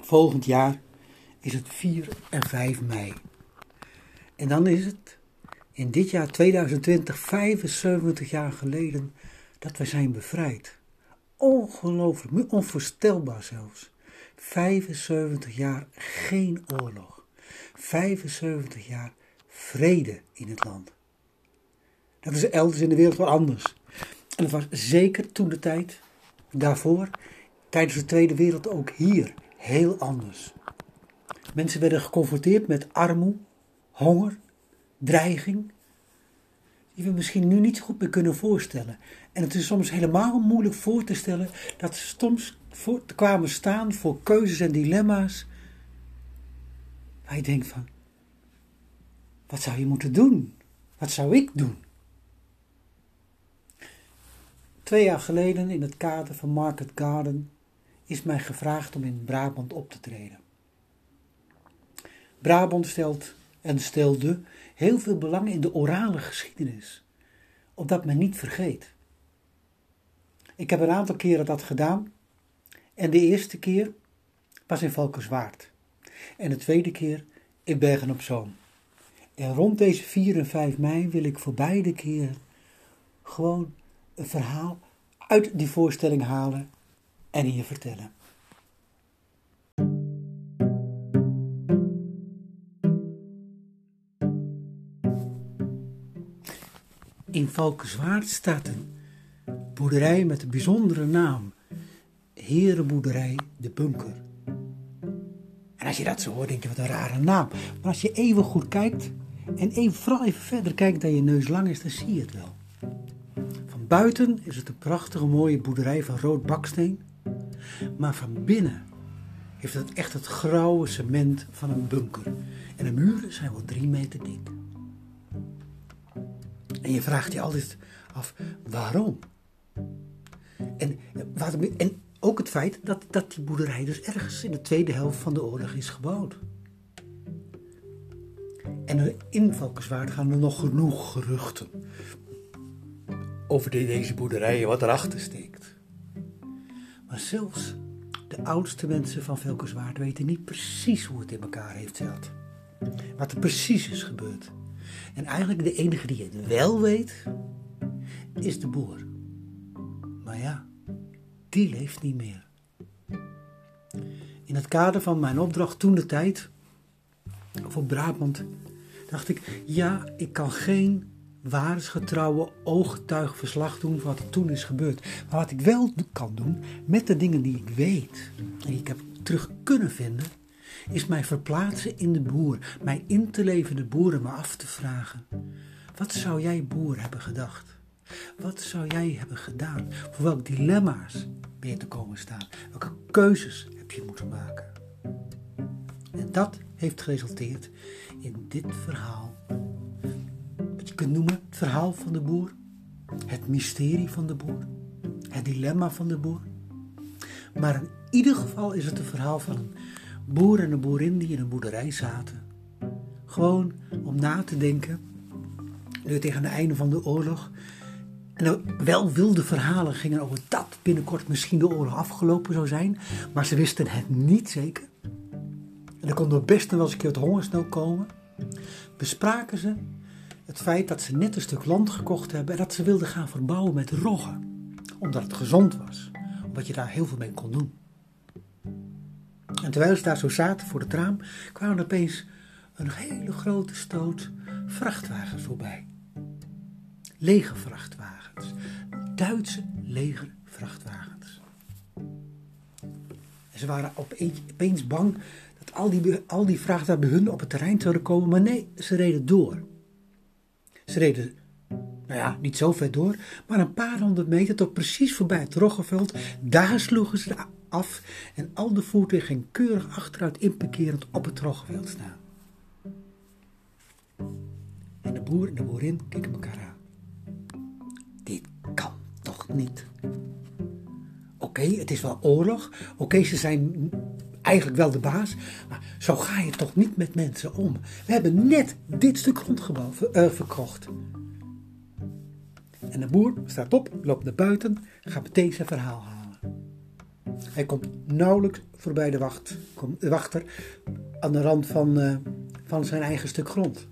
Volgend jaar is het 4 en 5 mei. En dan is het in dit jaar 2020 75 jaar geleden dat we zijn bevrijd. Ongelooflijk, onvoorstelbaar zelfs. 75 jaar geen oorlog. 75 jaar vrede in het land. Dat is elders in de wereld wel anders. En dat was zeker toen de tijd, daarvoor, tijdens de Tweede Wereld ook hier, heel anders. Mensen werden geconfronteerd met armoede, honger, dreiging, die we misschien nu niet goed meer kunnen voorstellen. En het is soms helemaal moeilijk voor te stellen dat ze soms voor, kwamen staan voor keuzes en dilemma's. Waar je denkt van, wat zou je moeten doen? Wat zou ik doen? Twee jaar geleden in het kader van Market Garden is mij gevraagd om in Brabant op te treden. Brabant stelt en stelde heel veel belang in de orale geschiedenis, opdat men niet vergeet. Ik heb een aantal keren dat gedaan en de eerste keer was in Valkenswaard en de tweede keer in Bergen op Zoom. En rond deze 4 en 5 mei wil ik voor beide keren gewoon een verhaal uit die voorstelling halen en hier vertellen. In Valkenswaard staat een boerderij met een bijzondere naam. Herenboerderij De Bunker. En als je dat zo hoort, denk je wat een rare naam. Maar als je even goed kijkt en even, vooral even verder kijkt dan je neus lang is, dan zie je het wel. Buiten is het een prachtige mooie boerderij van rood baksteen. Maar van binnen heeft het echt het grauwe cement van een bunker. En de muren zijn wel drie meter dik. En je vraagt je altijd af, waarom? En, wat, en ook het feit dat, dat die boerderij dus ergens in de tweede helft van de oorlog is gebouwd. En in Valkenswaard gaan er nog genoeg geruchten over deze boerderij en wat erachter steekt. Maar zelfs de oudste mensen van Valkenswaard weten niet precies hoe het in elkaar heeft zat. Wat er precies is gebeurd. En eigenlijk de enige die het wel weet, is de boer. Maar ja, die leeft niet meer. In het kader van mijn opdracht toen de tijd voor Brabant dacht ik, ja, ik kan geen waarheidsgetrouwe ooggetuigverslag doen van wat er toen is gebeurd. Maar wat ik wel kan doen met de dingen die ik weet en die ik heb terug kunnen vinden, is mij verplaatsen in de boer, mij in te leven de boer en me af te vragen. Wat zou jij boer hebben gedacht? Wat zou jij hebben gedaan? Voor welke dilemma's ben je te komen staan? Welke keuzes heb je moeten maken? En dat heeft geresulteerd in dit verhaal. Kunt noemen het verhaal van de boer, het mysterie van de boer, het dilemma van de boer. Maar in ieder geval is het een verhaal van een boer en een boerin die in een boerderij zaten. Gewoon om na te denken, nu tegen het einde van de oorlog. En wel wilde verhalen gingen over dat binnenkort misschien de oorlog afgelopen zou zijn, maar ze wisten het niet zeker. En er kon door best wel eens een keer het hongersnood komen. Bespraken ze het feit dat ze net een stuk land gekocht hebben en dat ze wilden gaan verbouwen met roggen. Omdat het gezond was, omdat je daar heel veel mee kon doen. En terwijl ze daar zo zaten voor het raam, kwamen opeens een hele grote stoot vrachtwagens voorbij. Lege vrachtwagens. Duitse leger vrachtwagens. En ze waren opeens bang dat al die, al die vrachtwagens hun op het terrein zouden komen, maar nee, ze reden door. Ze reden, nou ja, niet zo ver door, maar een paar honderd meter tot precies voorbij het Roggeveld. Daar sloegen ze af en al de voertuigen gingen keurig achteruit inparkerend op het Roggeveld staan. En de boer en de boerin keken elkaar aan. Dit kan toch niet? Oké, het is wel oorlog. Oké, ze zijn eigenlijk wel de baas. Maar zo ga je toch niet met mensen om. We hebben net dit stuk grondgebouw uh, verkocht. En de boer staat op, loopt naar buiten, gaat meteen zijn verhaal halen. Hij komt nauwelijks voorbij de, wacht, de wachter aan de rand van, uh, van zijn eigen stuk grond.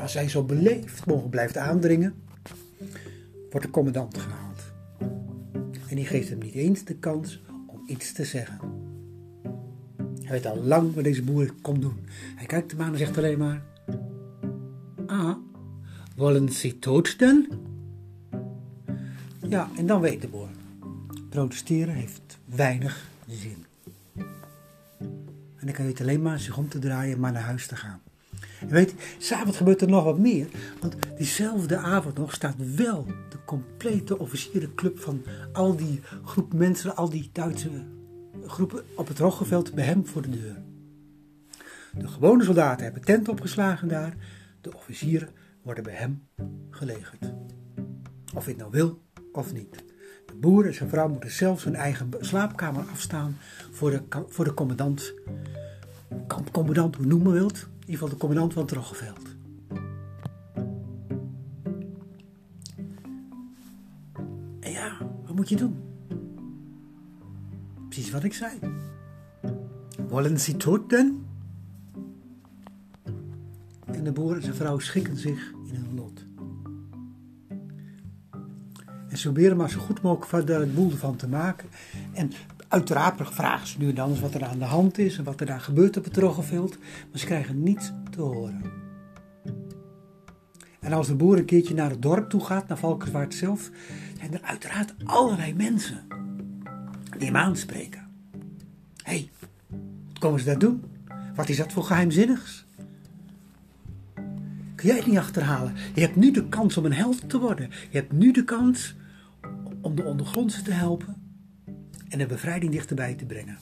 Als hij zo beleefd mogelijk blijft aandringen, wordt de commandant gehaald. En die geeft hem niet eens de kans om iets te zeggen. Hij weet al lang wat deze boer komt doen. Hij kijkt hem aan en zegt alleen maar: Ah, willen ze dan? Ja, en dan weet de boer. Protesteren heeft weinig zin. En dan kan je het alleen maar zich om te draaien, maar naar huis te gaan. En weet s'avonds gebeurt er nog wat meer. Want diezelfde avond nog staat wel de complete officierenclub van al die groep mensen, al die Duitse groepen op het Roggeveld bij hem voor de deur. De gewone soldaten hebben tent opgeslagen daar. De officieren worden bij hem gelegerd. Of hij het nou wil of niet. De boer en zijn vrouw moeten zelf zijn eigen slaapkamer afstaan voor de, voor de commandant. Kampcommandant, hoe noemen wilt. In ieder geval de commandant van het Roggeveld. En ja, wat moet je doen? Precies wat ik zei. Wollen Sie tot? En de boer en zijn vrouw schikken zich in hun lot. En ze proberen maar zo goed mogelijk de boel ervan te maken. En uiteraard vragen ze nu dan eens wat er aan de hand is en wat er daar gebeurt op het Roggeveld. Maar ze krijgen niets te horen. En als de boer een keertje naar het dorp toe gaat, naar Valkenswaard zelf, zijn er uiteraard allerlei mensen die hem aanspreken. Hé, hey, wat komen ze daar doen? Wat is dat voor geheimzinnigs? Kun jij het niet achterhalen? Je hebt nu de kans om een held te worden. Je hebt nu de kans om de ondergrondse te helpen en de bevrijding dichterbij te brengen.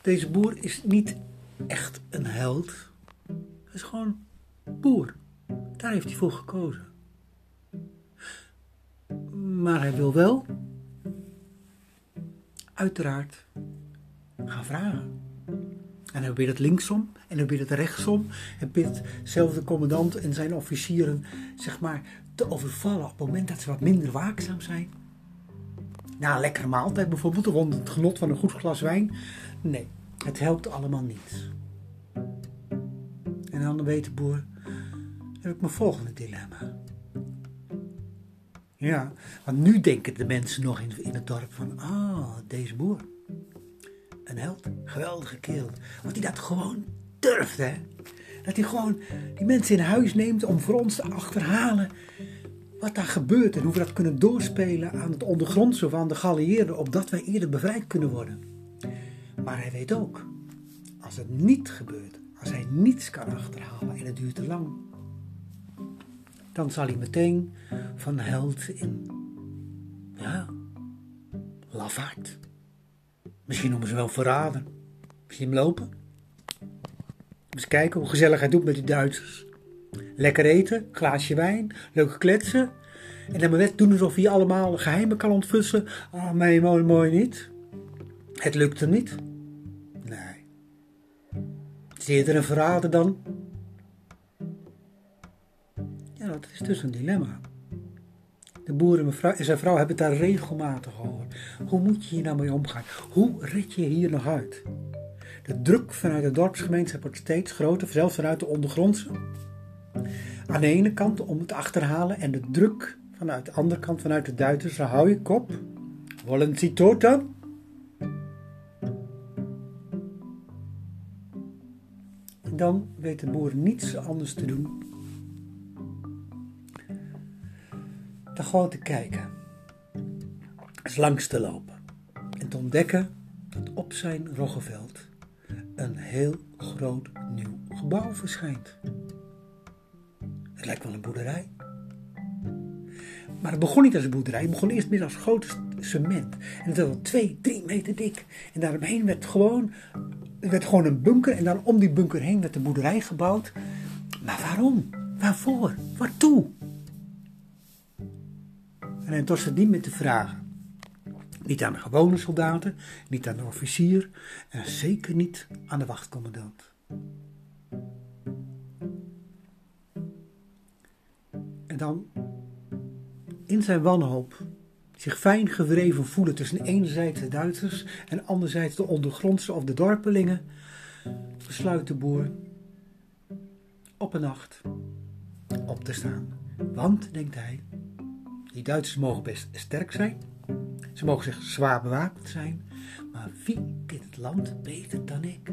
Deze boer is niet echt een held. Hij is gewoon boer. Daar heeft hij voor gekozen. Maar hij wil wel, uiteraard, gaan vragen. En hij probeert het linksom en hij probeert het rechtsom. Hij probeert zelf de commandant en zijn officieren zeg maar, te overvallen op het moment dat ze wat minder waakzaam zijn. Na een lekkere maaltijd bijvoorbeeld, rond het genot van een goed glas wijn. Nee, het helpt allemaal niet. En dan weet de boer, heb ik mijn volgende dilemma. Ja, want nu denken de mensen nog in, het dorp van, ah, deze boer. Een held, geweldige kerel. Want hij dat gewoon durft, hè. Dat hij gewoon die mensen in huis neemt om voor ons te achterhalen wat daar gebeurt en hoe we dat kunnen doorspelen aan het ondergrondse aan de geallieerden, opdat wij eerder bevrijd kunnen worden. Maar hij weet ook, als het niet gebeurt, als hij niets kan achterhalen en het duurt te lang, dan zal hij meteen van held in, ja, lafaard. Misschien noemen ze wel verraden. Misschien lopen. Eens kijken hoe gezellig hij doet met die Duitsers. Lekker eten, glaasje wijn, leuk kletsen. En dan maar doen alsof hij allemaal geheimen kan ontfussen. Ah, oh, mooi, mooi niet. Het lukt hem niet. Nee. Zie je er een verrader dan? Dat is dus een dilemma. De boer en zijn vrouw hebben het daar regelmatig over. Hoe moet je hier nou mee omgaan? Hoe red je hier nog uit? De druk vanuit de dorpsgemeenschap wordt steeds groter, zelfs vanuit de ondergrondse. Aan de ene kant om het te achterhalen en de druk vanuit de andere kant, vanuit de Duitsers, hou je kop. Wollen dan weet de boer niets anders te doen dan gewoon te kijken, eens langs te lopen en te ontdekken dat op zijn roggeveld een heel groot nieuw gebouw verschijnt. Het lijkt wel een boerderij. Maar het begon niet als een boerderij, het begon eerst meer als groot cement. En het was twee, drie meter dik. En daaromheen werd gewoon, werd gewoon een bunker en dan om die bunker heen werd de boerderij gebouwd. Maar waarom? Waarvoor? Waartoe? En hij torste niet meer te vragen. Niet aan de gewone soldaten, niet aan de officier en zeker niet aan de wachtcommandant. En dan, in zijn wanhoop, zich fijn gewreven voelen tussen enerzijds de Duitsers en anderzijds de ondergrondse of de dorpelingen, besluit de boer op een nacht op te staan. Want, denkt hij, die Duitsers mogen best sterk zijn, ze mogen zich zwaar bewapend zijn, maar wie kent het land beter dan ik?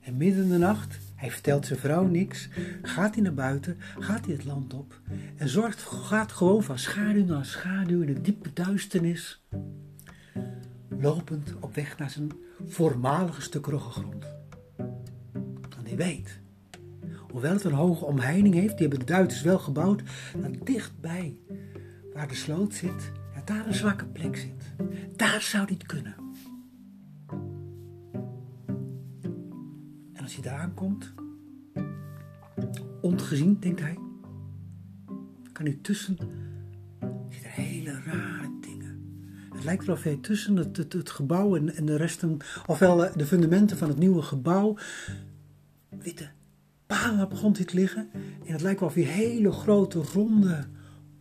En midden in de nacht, hij vertelt zijn vrouw niks, gaat hij naar buiten, gaat hij het land op. En zorgt, gaat gewoon van schaduw naar schaduw in de diepe duisternis, lopend op weg naar zijn voormalige stuk roggegrond. En hij weet, hoewel het een hoge omheining heeft, die hebben de Duitsers wel gebouwd, dat dichtbij waar de sloot zit, daar een zwakke plek zit. Daar zou het kunnen. En als hij daar aankomt, ongezien, denkt hij, kan hij tussen, ziet er hele rare dingen. Het lijkt wel of hij tussen het, het, het gebouw en, en de resten, ofwel de fundamenten van het nieuwe gebouw, witte de grond ziet liggen. En het lijkt wel of hij hele grote ronde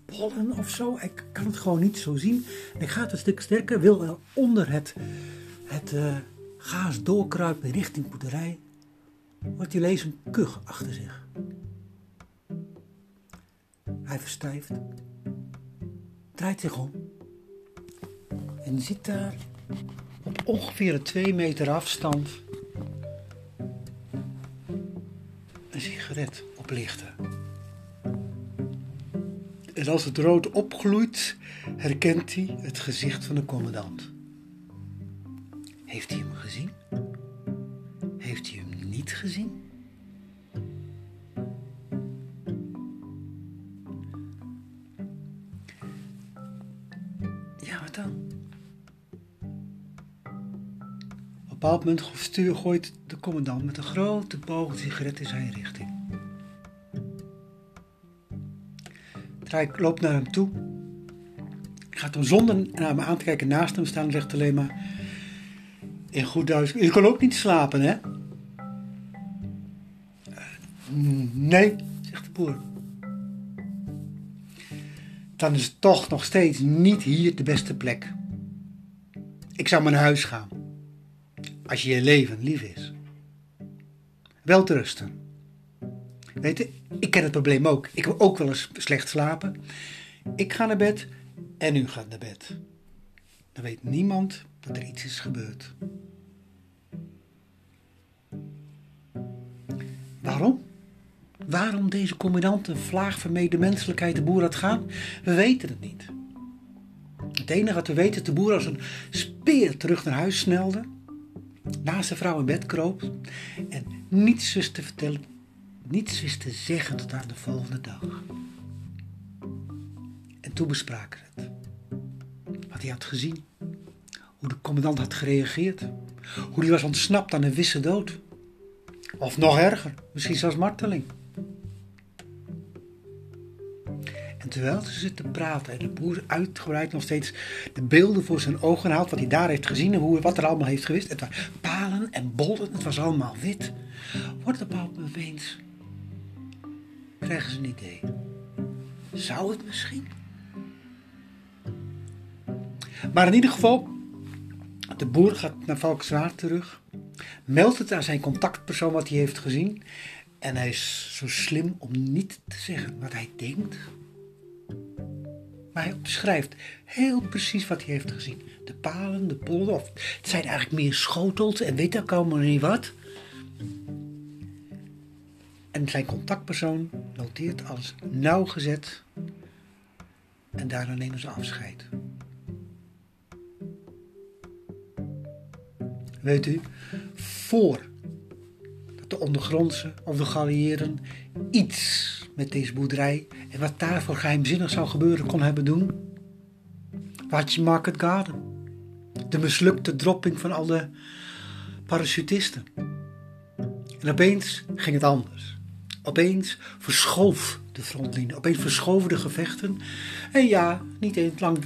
bollen of zo. Ik kan het gewoon niet zo zien. En ik ga het een stuk sterker, wil er onder het, het uh, gaas doorkruipen richting boerderij. Wordt hij leest een kuch achter zich. Hij verstijft, draait zich om en ziet daar op ongeveer een twee meter afstand een sigaret oplichten. En als het rood opgloeit, herkent hij het gezicht van de commandant. Heeft hij hem gezien? Heeft hij hem niet gezien? Ja, wat dan? Op een bepaald moment gooit commandant met een grote boog sigaret in zijn richting. Ik loop naar hem toe. Gaat hem zonder naar me aan te kijken naast hem staan en zegt alleen maar... In goed Duits, je kan ook niet slapen, hè? Nee, zegt de boer. Dan is het toch nog steeds niet hier de beste plek. Ik zou maar naar huis gaan. Als je je leven lief is. Wel te rusten. Weet je, ik ken het probleem ook. Ik wil ook wel eens slecht slapen. Ik ga naar bed en u gaat naar bed. Dan weet niemand dat er iets is gebeurd. Waarom? Waarom deze commandant een vlaag van medemenselijkheid de boer had gaan? We weten het niet. Het enige wat we weten dat de boer als een speer terug naar huis snelde, naast zijn vrouw in bed kroop en niets wist te vertellen niets wist te zeggen tot aan de volgende dag. En toen bespraken het. Wat hij had gezien. Hoe de commandant had gereageerd. Hoe hij was ontsnapt aan een wisse dood. Of nog erger, misschien zelfs marteling. En terwijl ze zitten praten en de boer uitgebreid nog steeds de beelden voor zijn ogen haalt, wat hij daar heeft gezien en hoe, wat er allemaal heeft geweest. Het waren palen en bollen, het was allemaal wit. Wordt een moment opeens krijgen ze een idee. Zou het misschien? Maar in ieder geval, de boer gaat naar Valkenswaard terug, meldt het aan zijn contactpersoon wat hij heeft gezien en hij is zo slim om niet te zeggen wat hij denkt. Maar hij beschrijft heel precies wat hij heeft gezien. De palen, de polder, of het zijn eigenlijk meer schotels en weet ik allemaal niet wat. En zijn contactpersoon noteert alles nauwgezet en daarna nemen ze afscheid. Weet u, voor dat de ondergrondse of de galliëren iets met deze boerderij en wat daarvoor geheimzinnig zou gebeuren kon hebben doen, je Market Garden, de mislukte dropping van al de parachutisten. En opeens ging het anders. Opeens verschoof de frontlinie, opeens verschoven de gevechten. En ja, niet eens lang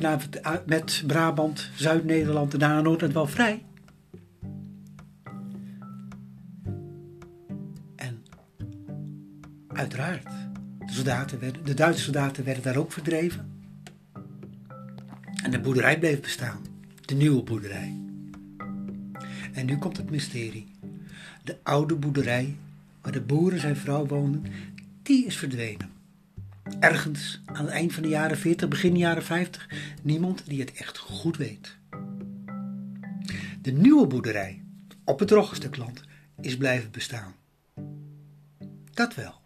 met Brabant, Zuid-Nederland en daarna Noord wel vrij. En uiteraard, soldaten werden, de Duitse soldaten werden daar ook verdreven. En de boerderij bleef bestaan. De nieuwe boerderij. En nu komt het mysterie. De oude boerderij, waar de boer en zijn vrouw woonden, die is verdwenen. Ergens aan het eind van de jaren 40, begin jaren 50, niemand die het echt goed weet. De nieuwe boerderij, op het Roggenstukland, is blijven bestaan. Dat wel.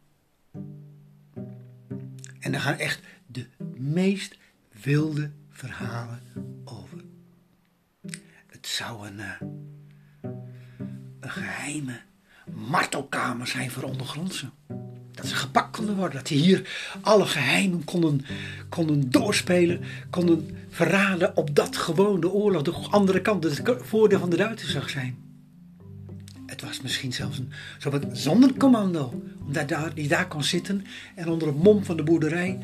En daar gaan echt de meest wilde verhalen over. Het zou een, uh, een geheime martelkamer zijn voor ondergrondse. Dat ze gepakt konden worden. Dat ze hier alle geheimen konden, konden doorspelen. Konden verraden op dat gewoon de oorlog de andere kant. Het voordeel van de Duitsers zag zijn. Het was misschien zelfs een soort zondercommando. Omdat daar, die daar kon zitten en onder het mom van de boerderij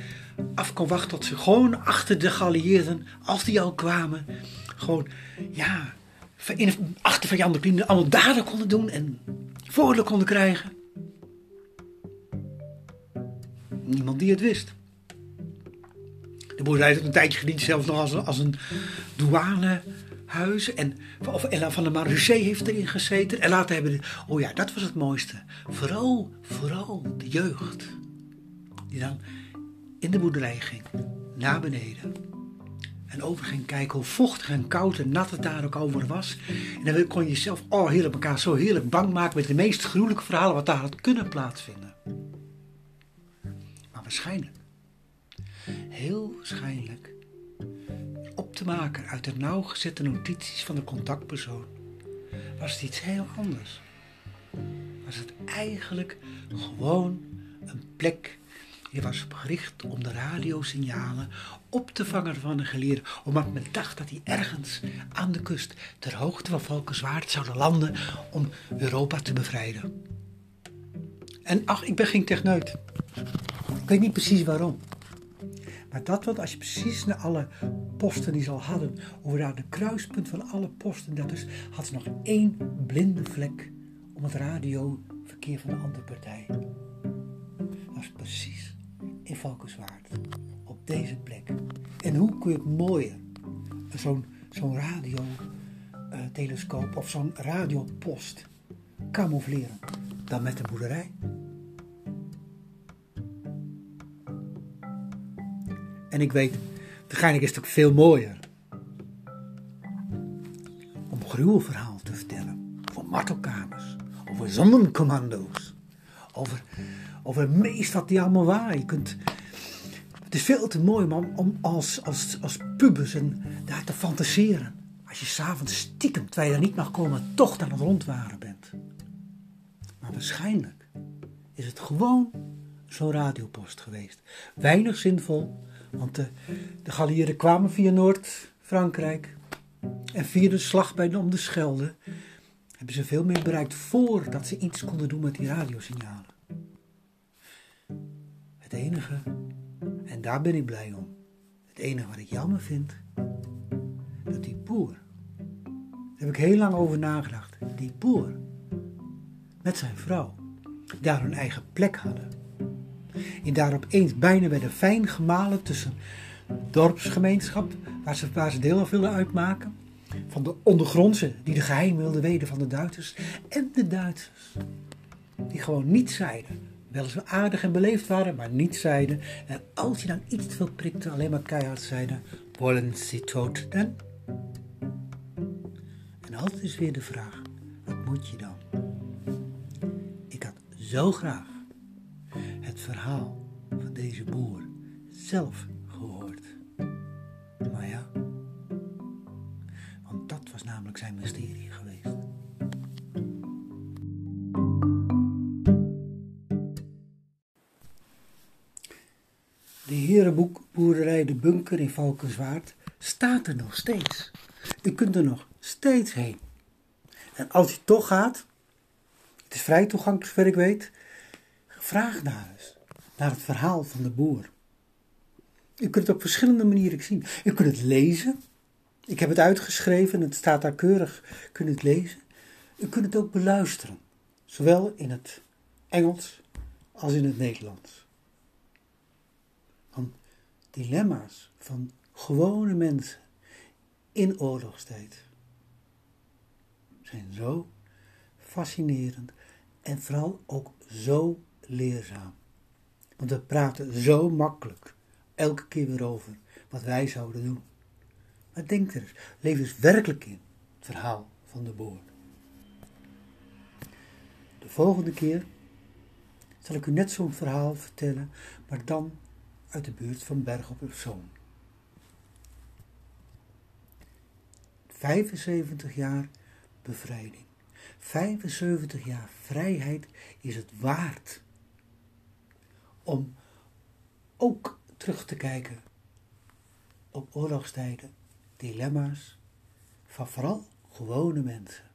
af kon wachten tot ze gewoon achter de geallieerden, als die al kwamen, gewoon ja, achter van Jan de Klien allemaal daden konden doen en voordeel konden krijgen. Niemand die het wist. De boerderij heeft een tijdje gediend, zelfs nog als een, als een En, of Ella van der Marusé heeft erin gezeten. En later hebben de, oh ja, dat was het mooiste. Vooral, vooral de jeugd. Die dan in de boerderij ging, naar beneden. En over ging kijken hoe vochtig en koud en nat het daar ook over was. En dan kon je jezelf oh, heerlijk elkaar zo heerlijk bang maken met de meest gruwelijke verhalen wat daar had kunnen plaatsvinden. Maar waarschijnlijk, heel waarschijnlijk, op te maken uit de nauwgezette notities van de contactpersoon, was het iets heel anders. Was het eigenlijk gewoon een plek die was gericht om de radiosignalen op te vangen van een geleerde, omdat men dacht dat hij ergens aan de kust, ter hoogte van Valkenswaard, zouden landen om Europa te bevrijden. En ach, ik ben geen techneut. Ik weet niet precies waarom. Maar dat wat als je precies naar alle posten die ze al hadden, over daar de kruispunt van alle posten, dat dus, had ze nog één blinde vlek om het radioverkeer van de andere partij. Dat was precies in Valkenswaard. Op deze plek. En hoe kun je het mooier, zo'n zo'n radiotelescoop uh, of zo'n radiopost camoufleren dan met een boerderij? En ik weet, waarschijnlijk is het ook veel mooier om gruwelverhaal te vertellen. Over martelkamers, over zonnencommando's, over over meest wat die allemaal waren. Je kunt, het is veel te mooi man, om als, als, als pubers daar te fantaseren. Als je s'avonds stiekem, terwijl je er niet mag komen, toch aan het rondwaren bent. Maar waarschijnlijk is het gewoon zo'n radiopost geweest. Weinig zinvol, want de, de Galliëren kwamen via Noord-Frankrijk. En via de slag bij de, om de Schelde hebben ze veel meer bereikt voordat ze iets konden doen met die radiosignalen. Het enige, en daar ben ik blij om, het enige wat ik jammer vind, dat die boer, daar heb ik heel lang over nagedacht, die boer met zijn vrouw daar hun eigen plek hadden. En daar opeens bijna werden fijn gemalen tussen dorpsgemeenschap, waar ze, waar ze deel af wilden uitmaken, van de ondergrondse die de geheim wilden weten van de Duitsers, en de Duitsers, die gewoon niet zeiden wel zo aardig en beleefd waren, maar niet zeiden. En als je dan iets te veel prikte, alleen maar keihard zeiden: Wollen Sie tot dan? En altijd is weer de vraag: wat moet je dan? Ik had zo graag het verhaal van deze boer zelf gehoord. Maar ja, want dat was namelijk zijn mysterie geweest. De herenboerderij De Bunker in Valkenswaard staat er nog steeds. U kunt er nog steeds heen. En als je toch gaat, het is vrij toegankelijk zover ik weet, vraag naar eens, naar het verhaal van de boer. U kunt het op verschillende manieren zien. U kunt het lezen. Ik heb het uitgeschreven, het staat daar keurig, u kunt het lezen. U kunt het ook beluisteren, zowel in het Engels als in het Nederlands dilemma's van gewone mensen in oorlogstijd zijn zo fascinerend en vooral ook zo leerzaam. Want we praten zo makkelijk elke keer weer over wat wij zouden doen. Maar denk er eens, leef eens werkelijk in het verhaal van de boer. De volgende keer zal ik u net zo'n verhaal vertellen, maar dan uit de buurt van Berg op Zoon. 75 jaar bevrijding. 75 jaar vrijheid is het waard om ook terug te kijken op oorlogstijden, dilemma's van vooral gewone mensen.